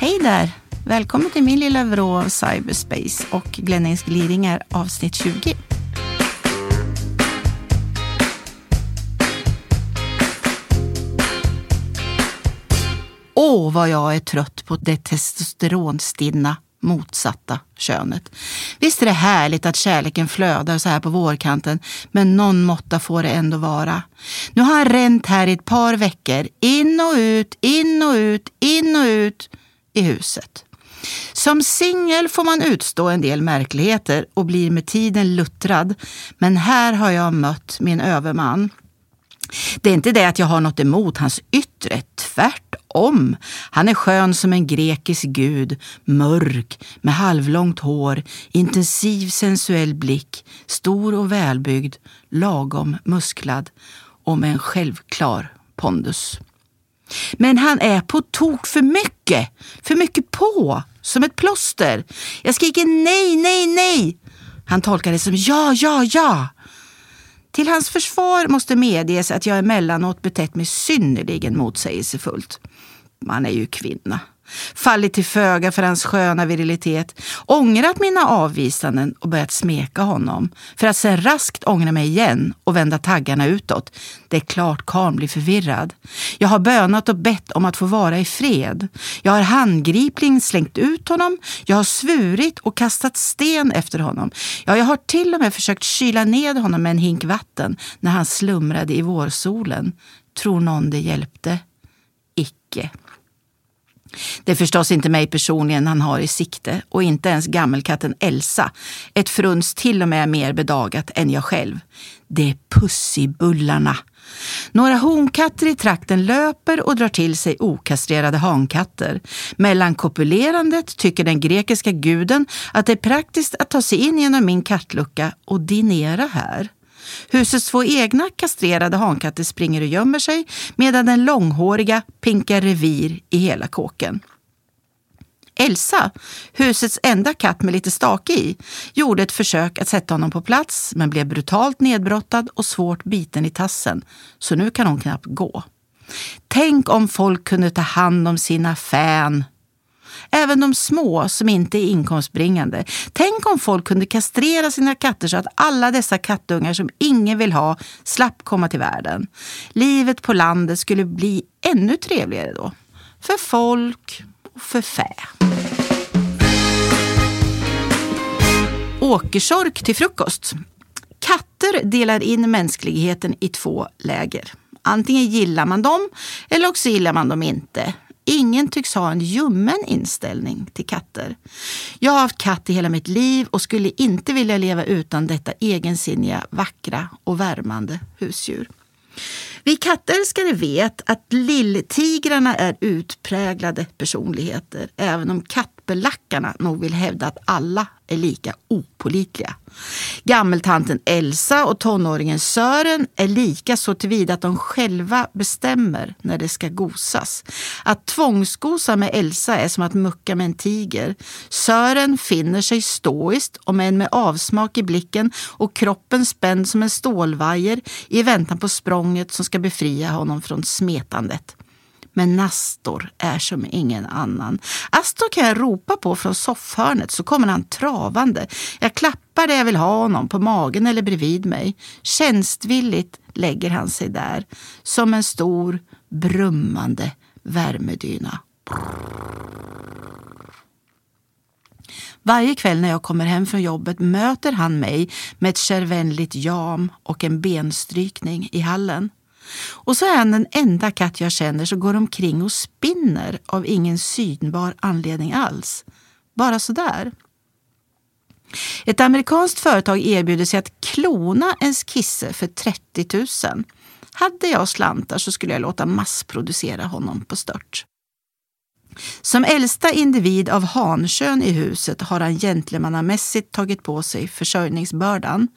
Hej där! Välkommen till min lilla vrå av cyberspace och Glennings gliringar avsnitt 20. Åh, vad jag är trött på det testosteronstinna motsatta könet. Visst är det härligt att kärleken flödar så här på vårkanten, men någon måtta får det ändå vara. Nu har han ränt här i ett par veckor, in och ut, in och ut, in och ut i huset. Som singel får man utstå en del märkligheter och blir med tiden luttrad, men här har jag mött min överman. Det är inte det att jag har något emot hans yttre, tvärtom. Han är skön som en grekisk gud, mörk, med halvlångt hår, intensiv sensuell blick, stor och välbyggd, lagom musklad och med en självklar pondus. Men han är på tok för mycket, för mycket på, som ett plåster. Jag skriker nej, nej, nej. Han tolkar det som ja, ja, ja. Till hans försvar måste medges att jag emellanåt betett mig synnerligen motsägelsefullt. Man är ju kvinna. Fallit till föga för hans sköna virilitet, ångrat mina avvisanden och börjat smeka honom, för att sen raskt ångra mig igen och vända taggarna utåt. Det är klart karln blir förvirrad. Jag har bönat och bett om att få vara i fred. Jag har handgripligen slängt ut honom, jag har svurit och kastat sten efter honom. Ja, jag har till och med försökt kyla ned honom med en hink vatten när han slumrade i vårsolen. Tror någon det hjälpte? Icke. Det är förstås inte mig personligen han har i sikte och inte ens gammelkatten Elsa. Ett fruns till och med mer bedagat än jag själv. Det är pussibullarna. Några honkatter i trakten löper och drar till sig okastrerade hankatter. Mellan kopulerandet tycker den grekiska guden att det är praktiskt att ta sig in genom min kattlucka och dinera här. Husets två egna kastrerade hankatter springer och gömmer sig medan den långhåriga pinkar revir i hela kåken. Elsa, husets enda katt med lite stake i, gjorde ett försök att sätta honom på plats men blev brutalt nedbrottad och svårt biten i tassen, så nu kan hon knappt gå. Tänk om folk kunde ta hand om sina fan, Även de små som inte är inkomstbringande. Tänk om folk kunde kastrera sina katter så att alla dessa kattungar som ingen vill ha slapp komma till världen. Livet på landet skulle bli ännu trevligare då. För folk och för fä. Åkersork till frukost. Katter delar in mänskligheten i två läger. Antingen gillar man dem eller också gillar man dem inte. Ingen tycks ha en ljummen inställning till katter. Jag har haft katt i hela mitt liv och skulle inte vilja leva utan detta egensinniga, vackra och värmande husdjur. Vi kattälskare vet att lilltigrarna är utpräglade personligheter, även om kattbelackarna nog vill hävda att alla är lika opolitliga. Gammeltanten Elsa och tonåringen Sören är lika så tillvida att de själva bestämmer när det ska gosas. Att tvångsgosa med Elsa är som att mucka med en tiger. Sören finner sig stoiskt, om än med avsmak i blicken och kroppen spänd som en stålvajer i väntan på språnget som ska befria honom från smetandet. Men Nastor är som ingen annan. Astor kan jag ropa på från soffhörnet så kommer han travande. Jag klappar där jag vill ha honom, på magen eller bredvid mig. Tjänstvilligt lägger han sig där, som en stor brummande värmedyna. Varje kväll när jag kommer hem från jobbet möter han mig med ett kärvänligt jam och en benstrykning i hallen. Och så är han den enda katt jag känner som går omkring och spinner av ingen synbar anledning alls. Bara sådär. Ett amerikanskt företag erbjuder sig att klona ens kisse för 30 000. Hade jag slantar så skulle jag låta massproducera honom på stört. Som äldsta individ av hankön i huset har han gentlemannamässigt tagit på sig försörjningsbördan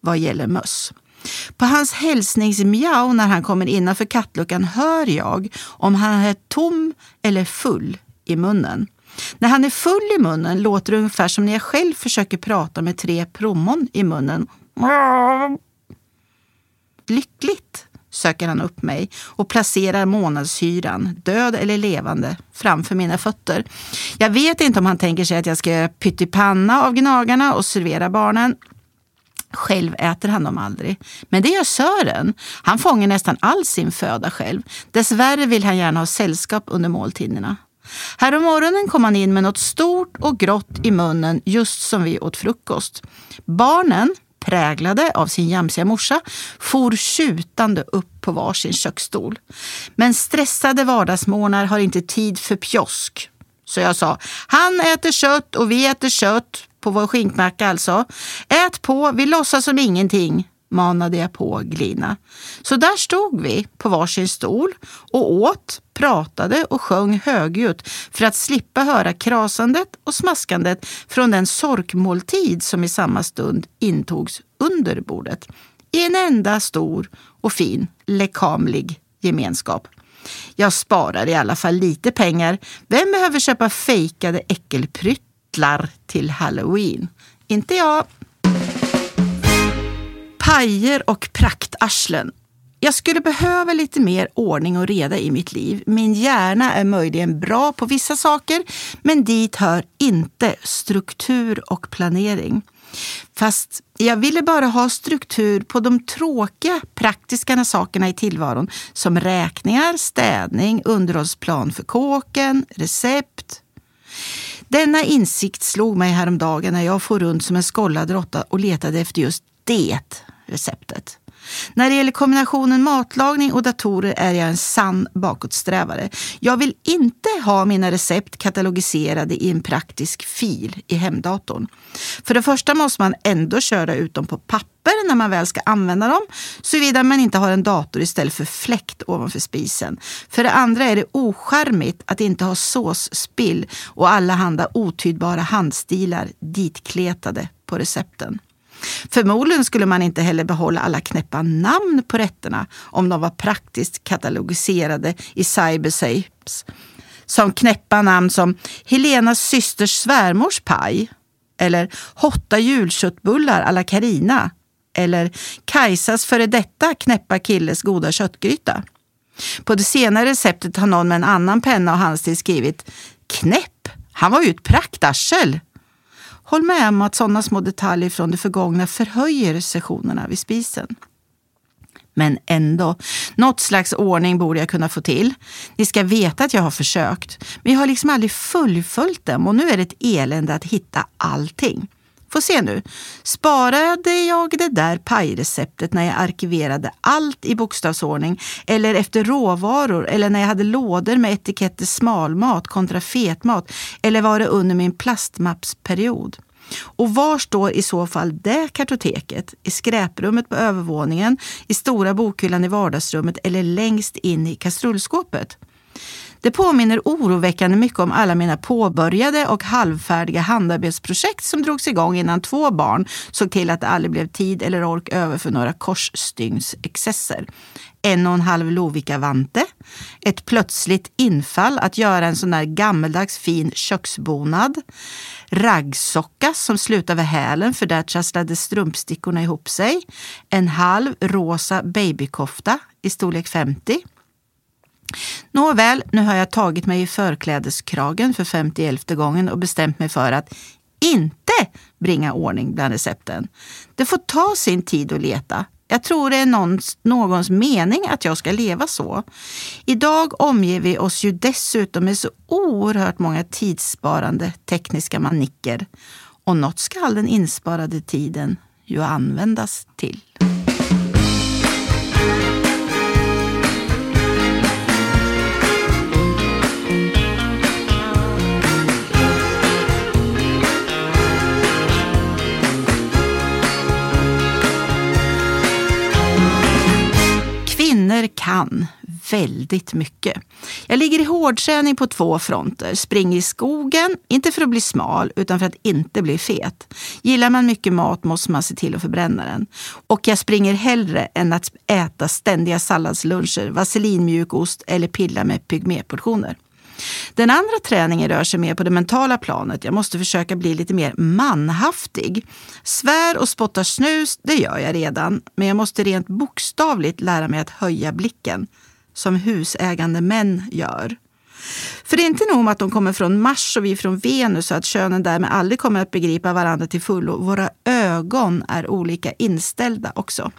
vad gäller möss. På hans hälsningsmjau när han kommer innanför kattluckan hör jag om han är tom eller full i munnen. När han är full i munnen låter det ungefär som när jag själv försöker prata med tre plommon i munnen. Lyckligt söker han upp mig och placerar månadshyran, död eller levande, framför mina fötter. Jag vet inte om han tänker sig att jag ska göra pyttipanna av gnagarna och servera barnen. Själv äter han dem aldrig. Men det gör Sören. Han fångar nästan all sin föda själv. Dessvärre vill han gärna ha sällskap under måltiderna. Härommorgonen kom han in med något stort och grått i munnen just som vi åt frukost. Barnen, präglade av sin jamsiga morsa, for tjutande upp på varsin köksstol. Men stressade vardagsmånar har inte tid för pjosk. Så jag sa, han äter kött och vi äter kött, på vår skinkmacka alltså. Ät på, vi låtsas som ingenting manade jag på Glina. Så där stod vi på varsin stol och åt, pratade och sjöng högljutt för att slippa höra krasandet och smaskandet från den sorkmåltid som i samma stund intogs under bordet. I en enda stor och fin lekamlig gemenskap. Jag sparar i alla fall lite pengar. Vem behöver köpa fejkade äckelpryttlar till halloween? Inte jag. Pajer och praktarslen. Jag skulle behöva lite mer ordning och reda i mitt liv. Min hjärna är möjligen bra på vissa saker, men dit hör inte struktur och planering. Fast jag ville bara ha struktur på de tråkiga praktiska sakerna i tillvaron som räkningar, städning, underhållsplan för kåken, recept. Denna insikt slog mig häromdagen när jag for runt som en skollad råtta och letade efter just det receptet. När det gäller kombinationen matlagning och datorer är jag en sann bakåtsträvare. Jag vill inte ha mina recept katalogiserade i en praktisk fil i hemdatorn. För det första måste man ändå köra ut dem på papper när man väl ska använda dem, såvida man inte har en dator istället för fläkt ovanför spisen. För det andra är det ocharmigt att inte ha såsspill och allehanda otydbara handstilar ditkletade på recepten. Förmodligen skulle man inte heller behålla alla knäppa namn på rätterna om de var praktiskt katalogiserade i cybersapes. Som knäppa namn som Helenas systers svärmors paj eller Hotta julköttbullar alla Karina eller Kajsas före detta knäppa killes goda köttgryta. På det senare receptet har någon med en annan penna och handstil skrivit Knäpp, han var ju ett praktarsel. Håll med om att sådana små detaljer från det förgångna förhöjer sessionerna vid spisen. Men ändå, något slags ordning borde jag kunna få till. Ni ska veta att jag har försökt, men jag har liksom aldrig fullföljt dem och nu är det ett elände att hitta allting. Få se nu. Sparade jag det där pajreceptet när jag arkiverade allt i bokstavsordning eller efter råvaror eller när jag hade lådor med etiketter smalmat kontra fetmat eller var det under min plastmappsperiod? Och var står i så fall det kartoteket? I skräprummet på övervåningen, i stora bokhyllan i vardagsrummet eller längst in i kastrullskåpet? Det påminner oroväckande mycket om alla mina påbörjade och halvfärdiga handarbetsprojekt som drogs igång innan två barn såg till att det aldrig blev tid eller ork över för några korsstygnsexcesser. En och en halv Lovikka-vante, ett plötsligt infall att göra en sån där gammeldags fin köksbonad, raggsocka som slutar vid hälen för där trasslade strumpstickorna ihop sig, en halv rosa babykofta i storlek 50, Nåväl, nu har jag tagit mig i förklädeskragen för 51 gången och bestämt mig för att inte bringa ordning bland recepten. Det får ta sin tid att leta. Jag tror det är någons, någons mening att jag ska leva så. Idag omger vi oss ju dessutom med så oerhört många tidssparande tekniska manicker. Och något ska all den insparade tiden ju användas till. Kvinnor kan väldigt mycket. Jag ligger i hårdträning på två fronter. Springer i skogen, inte för att bli smal utan för att inte bli fet. Gillar man mycket mat måste man se till att förbränna den. Och jag springer hellre än att äta ständiga salladsluncher, vaselinmjukost eller pilla med pygméportioner. Den andra träningen rör sig mer på det mentala planet. Jag måste försöka bli lite mer manhaftig. Svär och spottar snus, det gör jag redan. Men jag måste rent bokstavligt lära mig att höja blicken. Som husägande män gör. För det är inte nog med att de kommer från Mars och vi från Venus och att könen därmed aldrig kommer att begripa varandra till fullo. Våra ögon är olika inställda också.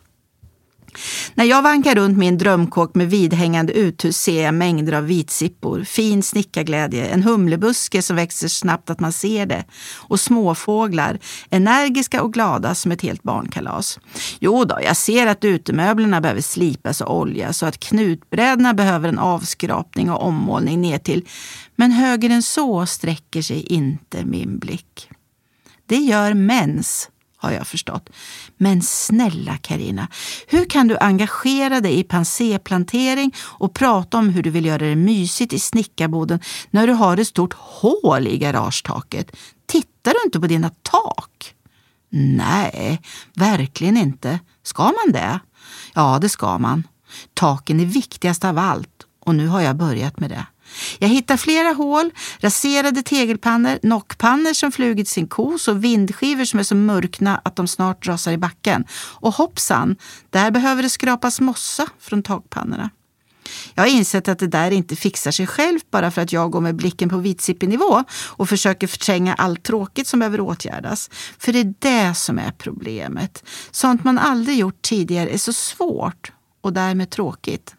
När jag vankar runt min drömkåk med vidhängande uthus ser jag mängder av vitsippor, fin snickarglädje, en humlebuske som växer snabbt att man ser det och småfåglar, energiska och glada som ett helt barnkalas. Jo då, jag ser att utemöblerna behöver slipas och oljas och att knutbrädorna behöver en avskrapning och ommålning ner till. Men högre än så sträcker sig inte min blick. Det gör mens har jag förstått. Men snälla Karina, hur kan du engagera dig i panséplantering och prata om hur du vill göra det mysigt i snickarboden när du har ett stort hål i garagetaket? Tittar du inte på dina tak? Nej, verkligen inte. Ska man det? Ja, det ska man. Taken är viktigast av allt och nu har jag börjat med det. Jag hittar flera hål, raserade tegelpannor, nockpannor som flugit sin kos och vindskivor som är så mörkna att de snart rasar i backen. Och hoppsan, där behöver det skrapas mossa från takpannorna. Jag har insett att det där inte fixar sig självt bara för att jag går med blicken på vitsippenivå och försöker förtränga allt tråkigt som behöver åtgärdas. För det är det som är problemet. Sånt man aldrig gjort tidigare är så svårt och därmed tråkigt.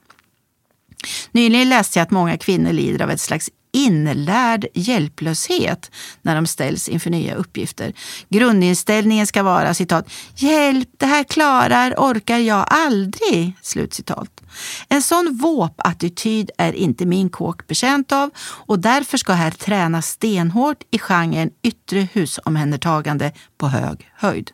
Nyligen läste jag att många kvinnor lider av ett slags inlärd hjälplöshet när de ställs inför nya uppgifter. Grundinställningen ska vara citat, “Hjälp, det här klarar, orkar jag aldrig”. Slutcitat. En sån våp-attityd är inte min kåk bekänt av och därför ska här tränas stenhårt i genren yttre husomhändertagande på hög höjd.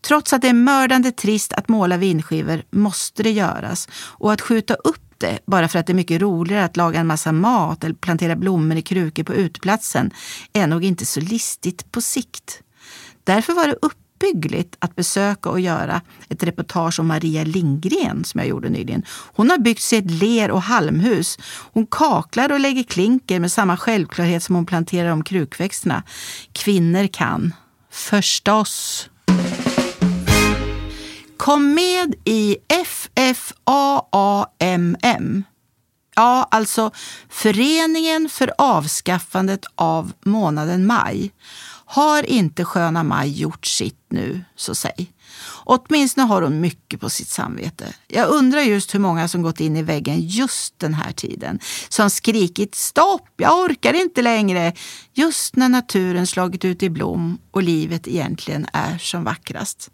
Trots att det är mördande trist att måla vindskivor måste det göras och att skjuta upp ute bara för att det är mycket roligare att laga en massa mat eller plantera blommor i krukor på utplatsen, är nog inte så listigt på sikt. Därför var det uppbyggligt att besöka och göra ett reportage om Maria Lindgren som jag gjorde nyligen. Hon har byggt sig ett ler och halmhus. Hon kaklar och lägger klinker med samma självklarhet som hon planterar om krukväxterna. Kvinnor kan. Förstås. Kom med i FFAAMM. Ja, alltså Föreningen för avskaffandet av månaden maj. Har inte sköna maj gjort sitt nu, så säg. Åtminstone har hon mycket på sitt samvete. Jag undrar just hur många som gått in i väggen just den här tiden. Som skrikit stopp, jag orkar inte längre. Just när naturen slagit ut i blom och livet egentligen är som vackrast.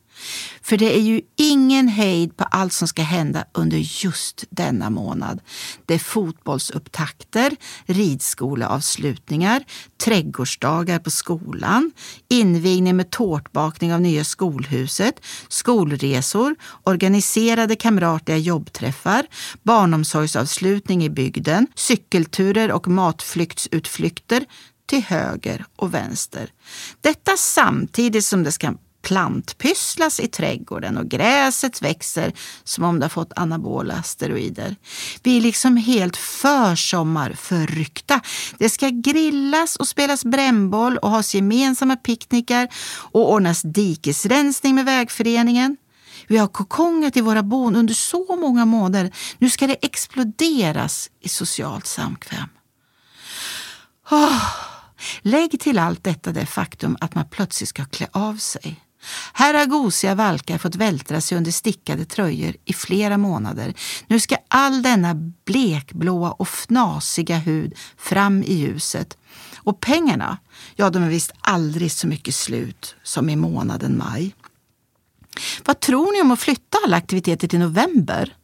För det är ju ingen hejd på allt som ska hända under just denna månad. Det är fotbollsupptakter, ridskoleavslutningar, trädgårdsdagar på skolan, invigning med tårtbakning av nya skolhuset, skolresor, organiserade kamratliga jobbträffar, barnomsorgsavslutning i bygden, cykelturer och matflyktsutflykter till höger och vänster. Detta samtidigt som det ska plantpysslas i trädgården och gräset växer som om det har fått anabola steroider. Vi är liksom helt försommarförryckta. Det ska grillas och spelas brännboll och has gemensamma picknickar och ordnas dikesrensning med vägföreningen. Vi har kokongat i våra bon under så många månader. Nu ska det exploderas i socialt samkväm. Oh. Lägg till allt detta det faktum att man plötsligt ska klä av sig. Här har gosiga valkar fått vältra sig under stickade tröjor i flera månader. Nu ska all denna blekblåa och fnasiga hud fram i ljuset. Och pengarna, ja de är visst aldrig så mycket slut som i månaden maj. Vad tror ni om att flytta alla aktiviteter till november?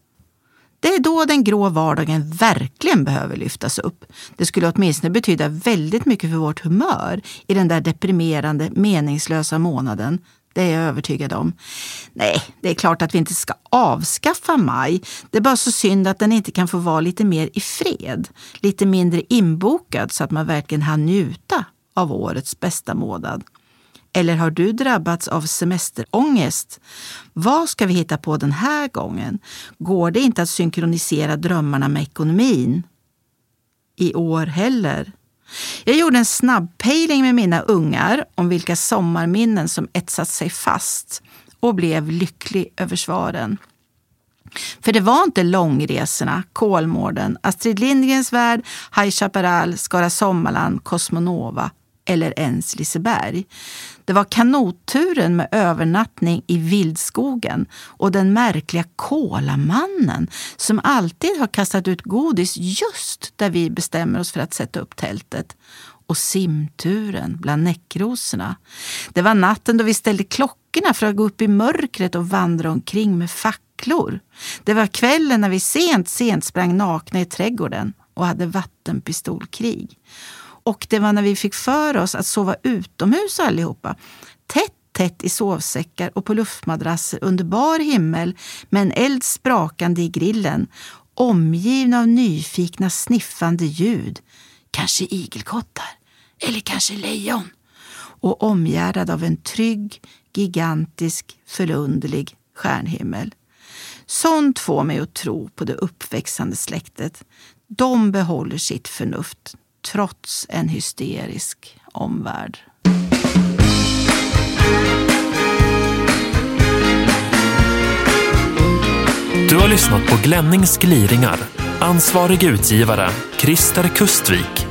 Det är då den grå vardagen verkligen behöver lyftas upp. Det skulle åtminstone betyda väldigt mycket för vårt humör i den där deprimerande, meningslösa månaden det är jag övertygad om. Nej, det är klart att vi inte ska avskaffa maj. Det är bara så synd att den inte kan få vara lite mer i fred. Lite mindre inbokad så att man verkligen hann njuta av årets bästa månad. Eller har du drabbats av semesterångest? Vad ska vi hitta på den här gången? Går det inte att synkronisera drömmarna med ekonomin? I år heller. Jag gjorde en snabbpejling med mina ungar om vilka sommarminnen som etsat sig fast och blev lycklig över svaren. För det var inte långresorna, Kolmården, Astrid Lindgrens värld, High Chaparral, Skara Sommarland, Cosmonova eller ens Liseberg. Det var kanotturen med övernattning i vildskogen och den märkliga kolamannen som alltid har kastat ut godis just där vi bestämmer oss för att sätta upp tältet. Och simturen bland näckrosorna. Det var natten då vi ställde klockorna för att gå upp i mörkret och vandra omkring med facklor. Det var kvällen när vi sent, sent sprang nakna i trädgården och hade vattenpistolkrig. Och det var när vi fick för oss att sova utomhus allihopa. Tätt, tätt i sovsäckar och på luftmadrasser under bar himmel med en eld sprakande i grillen. Omgivna av nyfikna sniffande ljud. Kanske igelkottar. Eller kanske lejon. Och omgärdad av en trygg, gigantisk, förunderlig stjärnhimmel. Sånt får mig att tro på det uppväxande släktet. De behåller sitt förnuft trots en hysterisk omvärld. Du har lyssnat på Glennings gliringar. Ansvarig utgivare, Christer Kustvik.